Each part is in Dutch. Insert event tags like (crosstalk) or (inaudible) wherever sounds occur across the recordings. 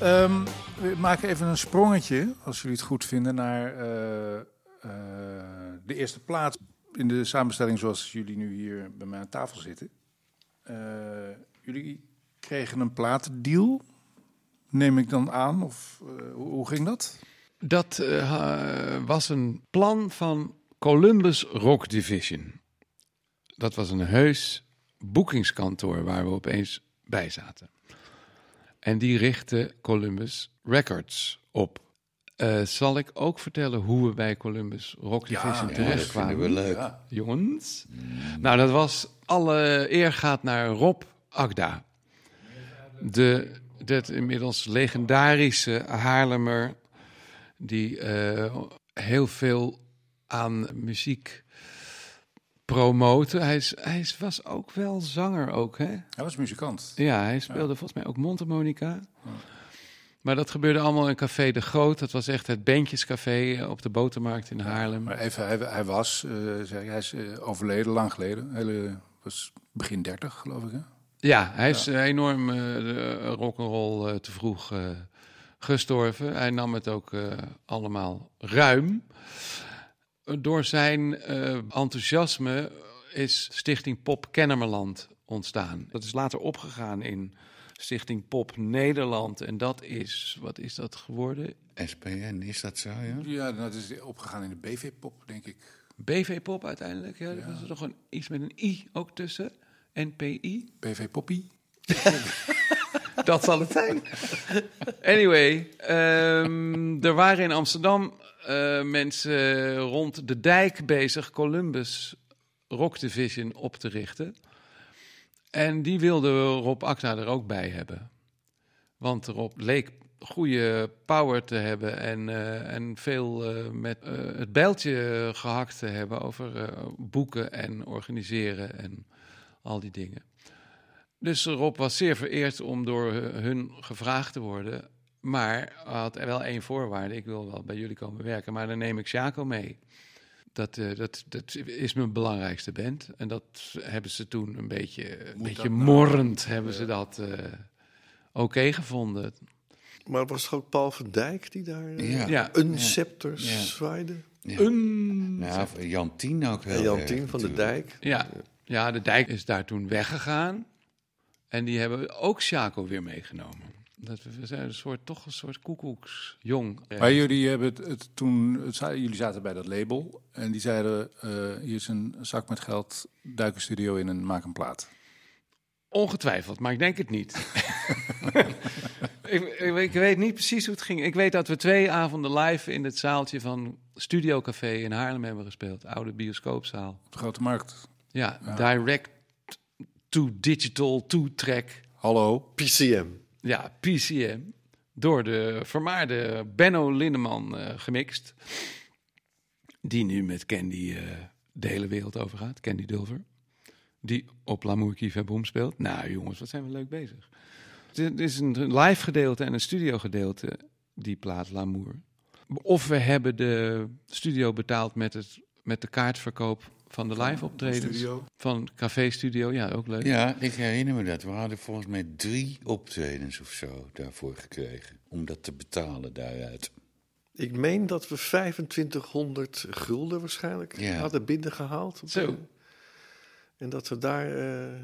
Ehm, we maken even een sprongetje, als jullie het goed vinden, naar eh, eh, de eerste plaats in de samenstelling zoals jullie nu hier bij mij aan tafel zitten. Eh, jullie kregen een platendeal, neem ik dan aan, of hoe, ging dat? Dat was een plan van Columbus Rock Division. Dat was een heus boekingskantoor waar we opeens bij zaten. En die richtte Columbus Records op. Eh, zal ik ook vertellen hoe we bij Columbus Rock Division ja, Ja, dat vinden we leuk. Jongens. Nou, dat was alle eer gaat naar Rob Agda. De, dat inmiddels legendarische Haarlemmer die eh, heel veel aan muziek promoten. Hij, is, hij is, was ook wel zanger ook, hè? Hij was muzikant. Ja, hij speelde volgens mij ook mondharmonica. Maar dat gebeurde allemaal in Café de Groot. Dat was echt het Bandjescafé eh, op de Botermarkt in Haarlem. Maar even, hij, hij was, eh, zeg, hij is eh, overleden, lang geleden. Hele, was begin 30, geloof ik. Hè? Ja, hij is enorm uh, rock'n'roll uh, te vroeg gestorven. Hij nam het ook allemaal ruim. Door zijn uh, enthousiasme is Stichting Pop Kennemerland ontstaan. Dat is later opgegaan in Stichting Pop Nederland. En dat is, wat is dat geworden? SPN, is dat zo, ja? Ja, dat is opgegaan in de BV-pop, denk ik. BV-pop uiteindelijk, ja. ja. Was er nog een, iets met een i ook tussen. NPI. BV-poppie. (laughs) dat zal het zijn. Anyway, um, er waren in Amsterdam uh, mensen rond de dijk bezig Columbus Rock Division op te richten. En die wilden Rob Akda er ook bij hebben. Want Rob leek goede power te hebben en, uh, en veel uh, met het bijltje gehakt te hebben over boeken en organiseren en al die dingen. Dus Rob was zeer vereerd om door hun gevraagd te worden. Maar had wel één voorwaarde. Ik wil wel bij jullie komen werken, maar dan neem ik Jaco mee. Dat, uh, dat, dat is mijn belangrijkste band. En dat hebben ze toen een beetje, een beetje morrend hebben ja. ze dat uh, oké okay gevonden. Maar was het ook Paul van Dijk die daar uh, ja. Ja. een scepter ja. zwaaide? Ja. Een... Ja, Jan Tien ook heel Jan Tien van de. Dijk. Ja. ja, de Dijk is daar toen weggegaan. En die hebben ook Chaco weer meegenomen. Dat we zijn een soort, toch een soort koekoeksjong. Maar jullie hebben het, het toen, het, jullie zaten bij dat label en die zeiden: uh, hier is een zak met geld, duik een studio in en maak een plaat. Ongetwijfeld, maar ik denk het niet. (laughs) ik, ik, ik, weet niet precies hoe het ging. Ik weet dat we twee avonden live in het zaaltje van Studio Café in Haarlem hebben gespeeld. Oude bioscoopzaal. Op de Grote Markt. Ja, ja. direct to digital, to track. Hallo. PCM. Ja, PCM. Door de vermaarde Benno Lindeman uh, gemixt. Die nu met Candy uh, de hele wereld overgaat. Candy Dulver. Die op L'amour qui boom speelt. Nou jongens, wat zijn we leuk bezig. Het is een live gedeelte en een studio gedeelte, die plaat L'amour. Of we hebben de studio betaald met, het, met de kaartverkoop van de live optredens. Van Café Studio, ja, ook leuk. Ja, ik herinner me dat. We hadden volgens mij drie optredens of zo daarvoor gekregen. Om dat te betalen daaruit. Ik meen dat we 2500 gulden waarschijnlijk Ja. hadden binnengehaald. Zo. En dat we daar... eh,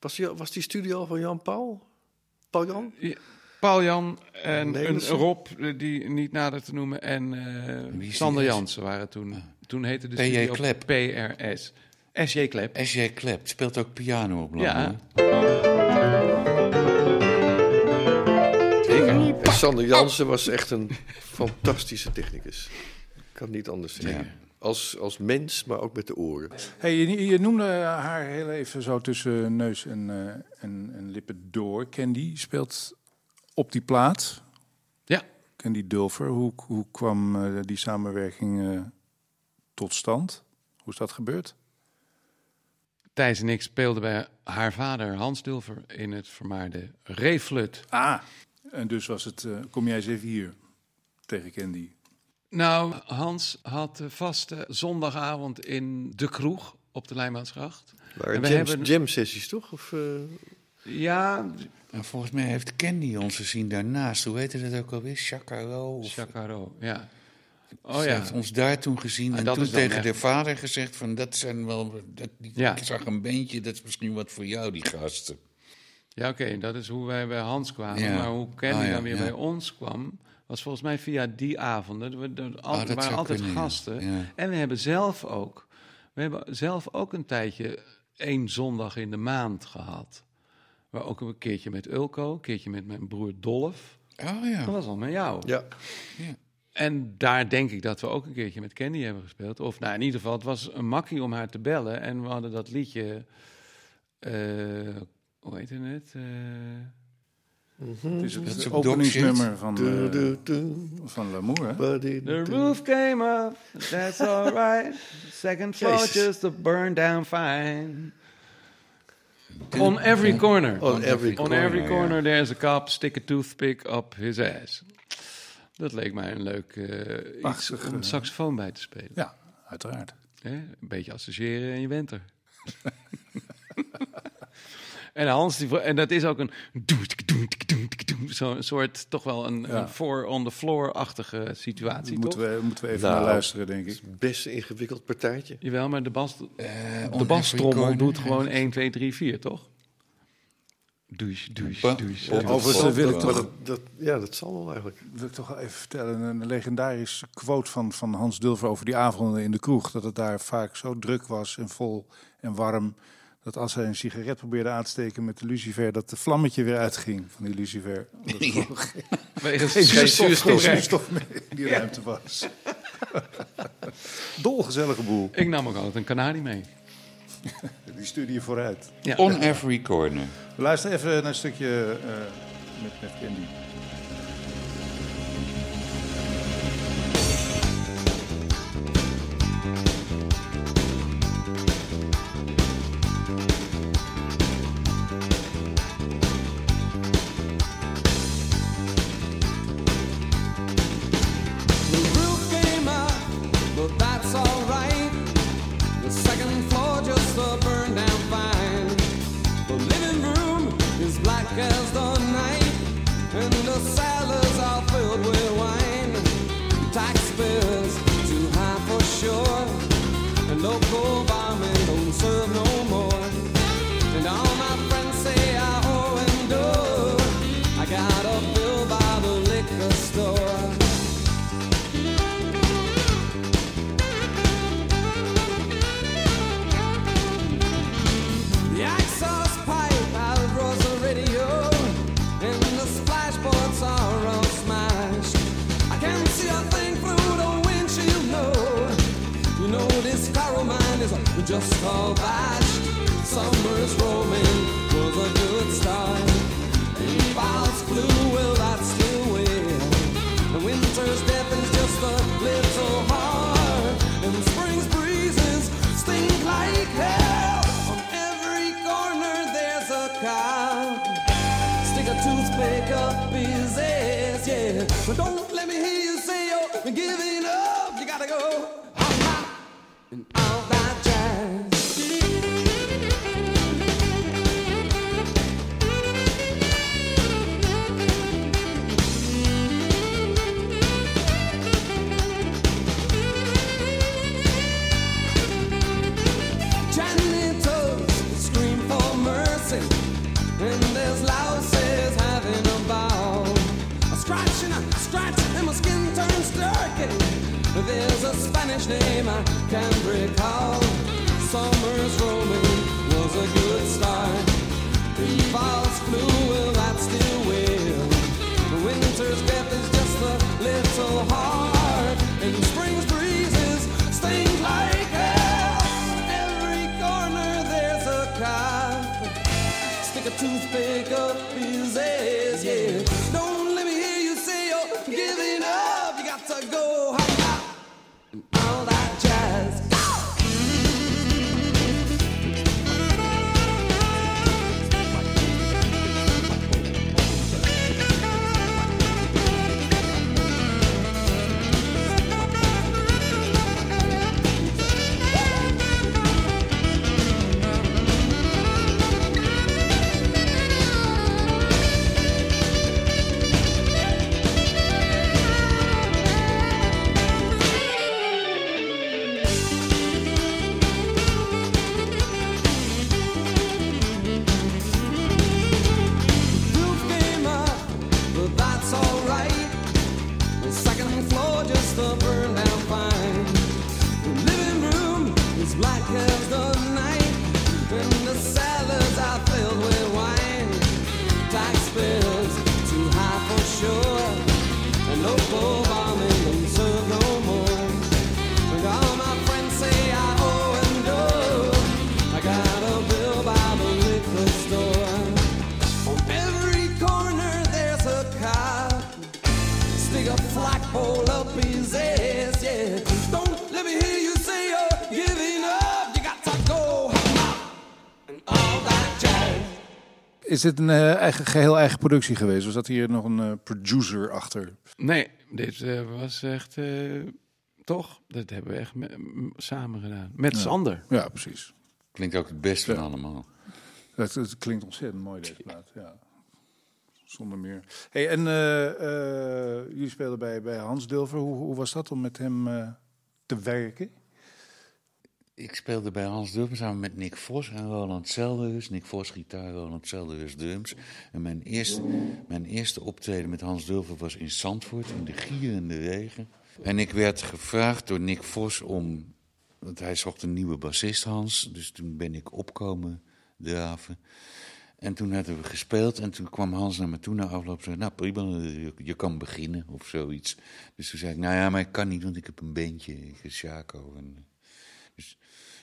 was, die, was die studio van Jan Paul? Paul Jan? Paul Jan en een? Rob, eh, die niet nader te noemen, en eh, is Sander? Jansen waren toen. Toen heette de studio Klep. PRS. S.J. Klep. S.J. Klep speelt ook piano op Ja. En Sander Jansen was echt een fantastische technicus. Ik kan niet anders zeggen. Ja. Als, als mens, maar ook met de oren. Hey, je, je noemde haar heel even zo tussen neus en, uh, en, en lippen door. Candy speelt op die plaat. Ja. Candy Dulver. Hoe, hoe kwam uh, die samenwerking uh, tot stand? Hoe is dat gebeurd? Thijs en ik speelden bij haar vader Hans Dulver in het vermaarde Reflut. Ah, en dus was het, uh, kom jij eens even hier tegen Candy. Nou, Hans had de vaste zondagavond in de kroeg op de Lijnbaansgracht. Maar En we jam, hebben- jam sessies toch? Of, eh, Ja, En volgens mij heeft Candy ons gezien daarnaast. Hoe heette dat ook alweer? Chacaro? Of... Chacaro, ja. Oh Ze ja. heeft ons daar toen gezien Ah, en toen tegen echt- de vader gezegd van dat zijn wel, dat, Ja. ik zag een beentje, dat is misschien wat voor jou die gasten. Ja, oké, dat is hoe wij bij Hans kwamen. Ja. Maar hoe Ah, ja, dan weer ja. bij ons kwam, was volgens mij via die avonden. Er, al- Ah, waren altijd kunnen, ja. gasten. Ja. En we hebben zelf ook, we hebben zelf ook een tijdje één zondag in de maand gehad. Waar ook een keertje met Ulko, een keertje met mijn broer Dolf. Oh ja. Dat was al met jou. Ja, En daar denk ik dat we ook een keertje met Candy hebben gespeeld. Of nou, in ieder geval, het was een makkie om haar te bellen. En we hadden dat liedje, eh, hoe heet het? Eh, Het is Dat is het ook openingsnummer van, eh, van L'amour, hè? The roof came up, that's alright. Second floor just to burn down fine. On every corner. On every On corner, every ja. corner there's a cop, stick a toothpick up his ass. Dat leek mij een leuk eh, iets om eh. een saxofoon bij te spelen. Ja, uiteraard. Hè? Een beetje associëren en je bent er. (laughs) en Hans, die, en dat is ook een zo'n soort, toch wel een, Ja. een four on the floor-achtige situatie, toch? Moeten we, moeten we even Nou, naar luisteren, denk ik. Best een ingewikkeld partijtje. Jawel, maar de, bas, Eh, de bastrommel doet gewoon 1, 2, 3, 4, toch? Douche, douche, douche. op- Overigens op- wil ik toch- dat, dat, ja, dat zal wel eigenlijk. Wil ik toch wel even vertellen, een legendarische quote van, van Hans Dulver over die avonden in de kroeg. Dat het daar vaak zo druk was en vol en warm. Dat als hij een sigaret probeerde aan te steken met de lucifer, dat de vlammetje weer uitging van die lucifer. Omdat er gewoon geen, Wegens geen zuurstof, geen zuurstof. meer in die ruimte was. (laughs) Dolgezellige boel. Ik nam ook altijd een kanarie mee. (laughs) Die stuurde je vooruit. Ja. On every corner. We luisteren even naar een stukje eh, met, met Candy. Is just how bad summer's roll. Toothpick up I spent Is dit een eh, eigen, geheel eigen productie geweest? Was dat hier nog een eh, producer achter? Nee, dit eh, was echt... eh, toch? Dat hebben we echt me- m- samen gedaan. Met Sander. Ja, precies. Klinkt ook het best van allemaal. Het, het klinkt ontzettend mooi, deze plaat. Ja. Zonder meer. Hey, en eh, eh, jullie speelden bij, bij Hans Dulver. Hoe, hoe was dat om met hem eh, te werken? Ik speelde bij Hans Dulver samen met Nick Vos en Roland Zelderus. Nick Vos gitaar, Roland Zelderus drums. En mijn eerste, mijn eerste optreden met Hans Dulver was in Zandvoort in de gierende regen. En ik werd gevraagd door Nick Vos om... Want hij zocht een nieuwe bassist, Hans. Dus toen ben ik opkomen draven. En toen hadden we gespeeld en toen kwam Hans naar me toe na afloop zei... Nou prima, je, kan beginnen of zoiets. Dus toen zei ik, nou ja, maar ik kan niet, want ik heb een beentje. Ik ben Shaco en...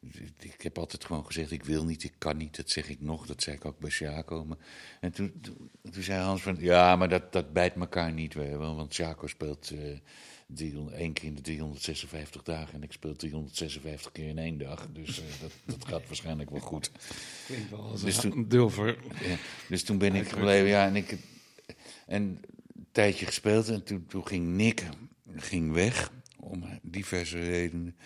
Dus ik heb altijd gewoon gezegd, ik wil niet, ik kan niet. Dat zeg ik nog, dat zei ik ook bij. Maar, en toen, toen, toen zei Hans van, ja, maar dat, dat bijt elkaar niet. wel, Want Sjaco speelt eh drie- één keer in de 356 dagen... en ik speel 356 keer in één dag. Dus eh, dat, dat gaat waarschijnlijk wel goed. (laughs) Klinkt wel als Dus een toen- dulver. Ja, dus toen ben ik gebleven, ja, en ik en een tijdje gespeeld en toen, toen ging Nick ging weg om diverse redenen.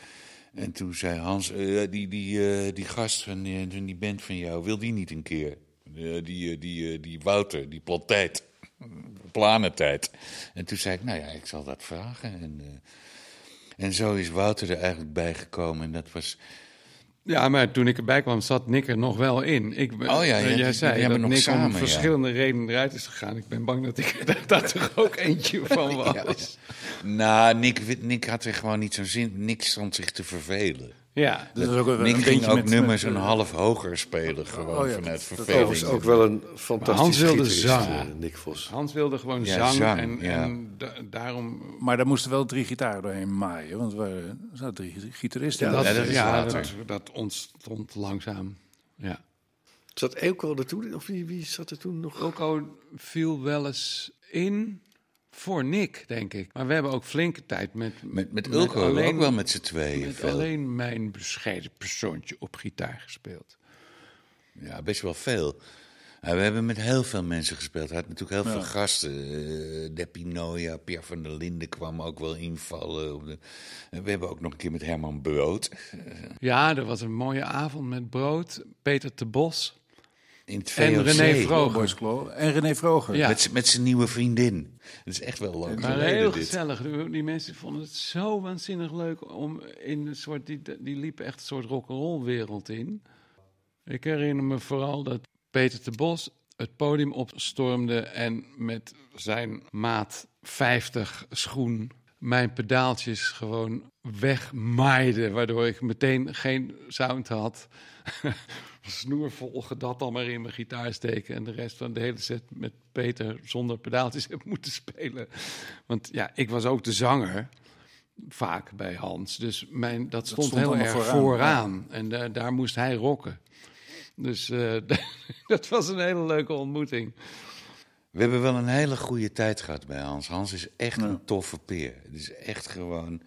En toen zei Hans, eh, die, die, eh, die gast van die, van die band van jou, wil die niet een keer? Eh, die, eh, die, eh, die Wouter, die Planttijd, (laughs) Planentijd. En toen zei ik, nou ja, ik zal dat vragen. En, eh, en zo is Wouter er eigenlijk bijgekomen en dat was... Ja, maar toen ik erbij kwam, zat Nick er nog wel in. Ik ben, Oh ja, ja, jij zei hebben dat nog Nick samen, om ja. verschillende redenen eruit is gegaan. Ik ben bang dat ik (laughs) dat er ook eentje (laughs) van was. Ja. Nou, Nick, Nick had er gewoon niet zo'n zin. Nick stond zich te vervelen. Ja, Dus ook een, Nick een ging ook met- nummers met, een half hoger spelen, gewoon Oh ja, vanuit dat- dat verveling. Overigens ook wel een fantastische Hans wilde zang. eh, Nick Vos. Hans wilde gewoon Ja, zang, zang, en, ja. en da- daarom... Maar daar moesten wel drie gitaren doorheen maaien. Want er zaten drie gitaristen. dat, ja, dat is dat, dat ontstond langzaam. Ja. Zat Eelco er toen? Of wie, wie zat er toen nog? Ilko viel wel eens in voor Nick, denk ik. Maar we hebben ook flinke tijd met... Met, met Ulko hebben we ook wel met z'n tweeën. met veel. alleen mijn bescheiden persoontje op gitaar gespeeld. Ja, best wel veel. Ja, we hebben met heel veel mensen gespeeld. Hij had natuurlijk heel veel gasten. Uh, Depinoja, Pierre van der Linden kwam ook wel invallen. De- we hebben ook nog een keer met Herman Brood. Ja, er was een mooie avond met brood. Peter te Bos In het en. René Vroger. En René Vroger. Ja. Met, met zijn nieuwe vriendin. Dat is echt wel leuk. Maar heel dit. gezellig. Die- Die mensen vonden het zo waanzinnig leuk om in een soort. Die, die liepen echt een soort rock'n'roll wereld in. Ik herinner me vooral dat Peter de Bos het podium opstormde en met zijn maat 50 schoen mijn pedaaltjes gewoon wegmaaide, waardoor ik meteen geen sound had. (laughs) Snoervol dat dan maar in mijn gitaar steken en de rest van de hele set met Peter zonder pedaaltjes heb moeten spelen. Want ja, ik was ook de zanger vaak bij Hans. Dus mijn, dat stond, stond heel erg vooraan, vooraan. En da- daar moest hij rocken. Dus eh, (laughs) dat was een hele leuke ontmoeting. We hebben wel een hele goede tijd gehad bij Hans. Hans is echt een toffe peer. Het is echt gewoon...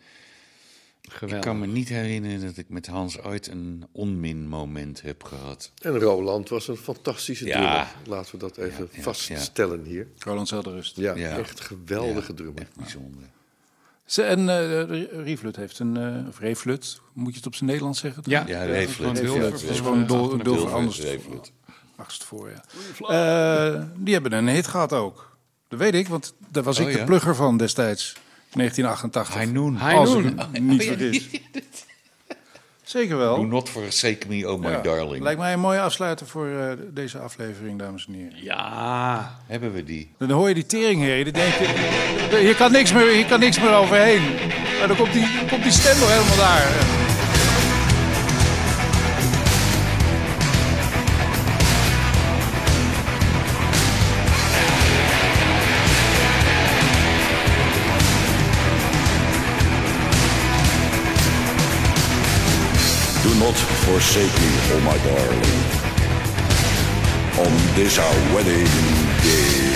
Geweldig. Ik kan me niet herinneren dat ik met Hans ooit een onmin-moment heb gehad. En Roland was een fantastische Ja. drummer. Laten we dat even Ja, ja, vaststellen hier. Roland Zelderust. Ja, Ja. echt geweldige Ja, drummer. Echt bijzonder. Ze- En eh Rivlut heeft een, eh of Reflut, moet je het op zijn Nederlands zeggen? Ja, Ja, dat is Reeflut. gewoon Dat is dol Dulver, anders. Achtst voor, ja. Eh, die hebben een hit gehad ook. Dat weet ik, want daar was Oh, ik de plugger van destijds. 1988. Hainoen. Als ik (laughs) Hainoen. me niet vergis. (laughs) Zeker Do wel. not forsake me, oh my Ja. darling. Lijkt mij een mooie afsluiter voor eh, deze aflevering, dames en heren. Ja, Hebben we die? Dan hoor je die teringherrie, dan denk je, hier kan niks meer, hier kan niks meer overheen. Maar dan komt die, komt die stem nog helemaal daar. Forsake me, oh my darling, on this our wedding day.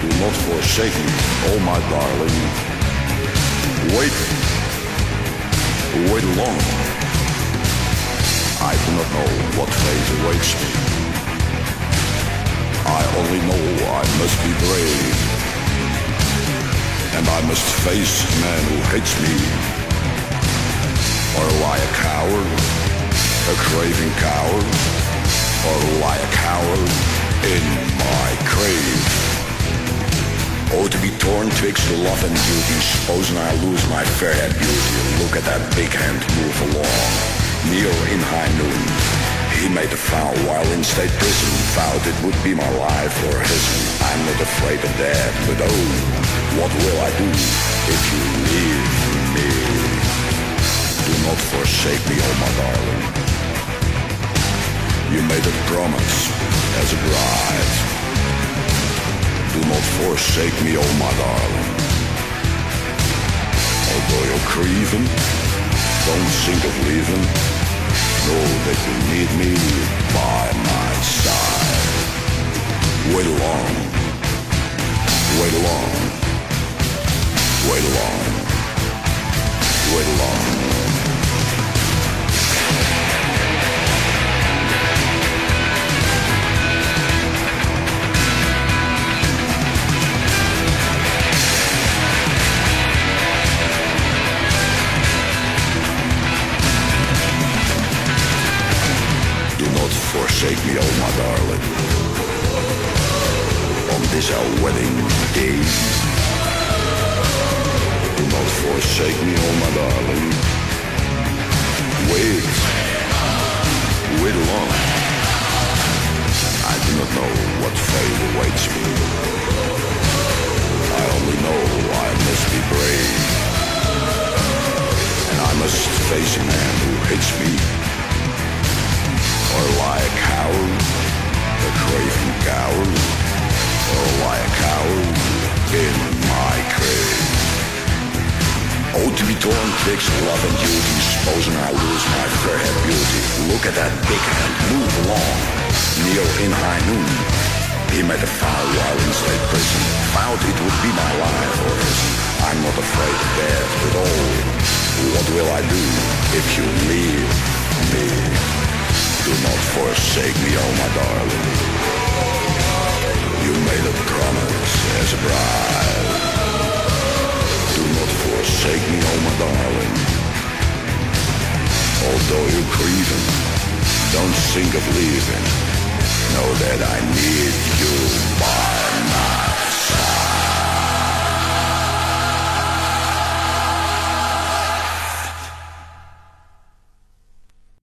Do not forsake me, oh my darling. Wait, wait long. I do not know what fate awaits me. I only know I must be brave. And I must face man who hates me. Or lie a coward, a craving coward. Or lie a coward in my grave. Oh, to be torn twixt love and duty. Supposing I lose my fair haired beauty. Look at that big hand move along. Near in high noon. He made a vow while in state prison. Vowed it would be my life or his. I'm not afraid of death, but oh, what will I do if you leave me? Not forsake me, oh my darling. You made a promise as a bride. Do not forsake me, oh my darling. Although you're grieving, don't think of leaving. Know that you need me by my side. Wait along, wait along, wait along, wait along. Twixt love and duty, I lose my fair haired beauty. Look at that big hand move along, Neo in high noon. He made a vow while in state prison, vowed it would be my life or his. I'm not afraid of death, at all. what will I do if you leave me? Do not forsake me, oh my darling. You made a promise as a bride. Do not forsake me, oh my darling. Although you're grieving, don't think of leaving. Know that I need you by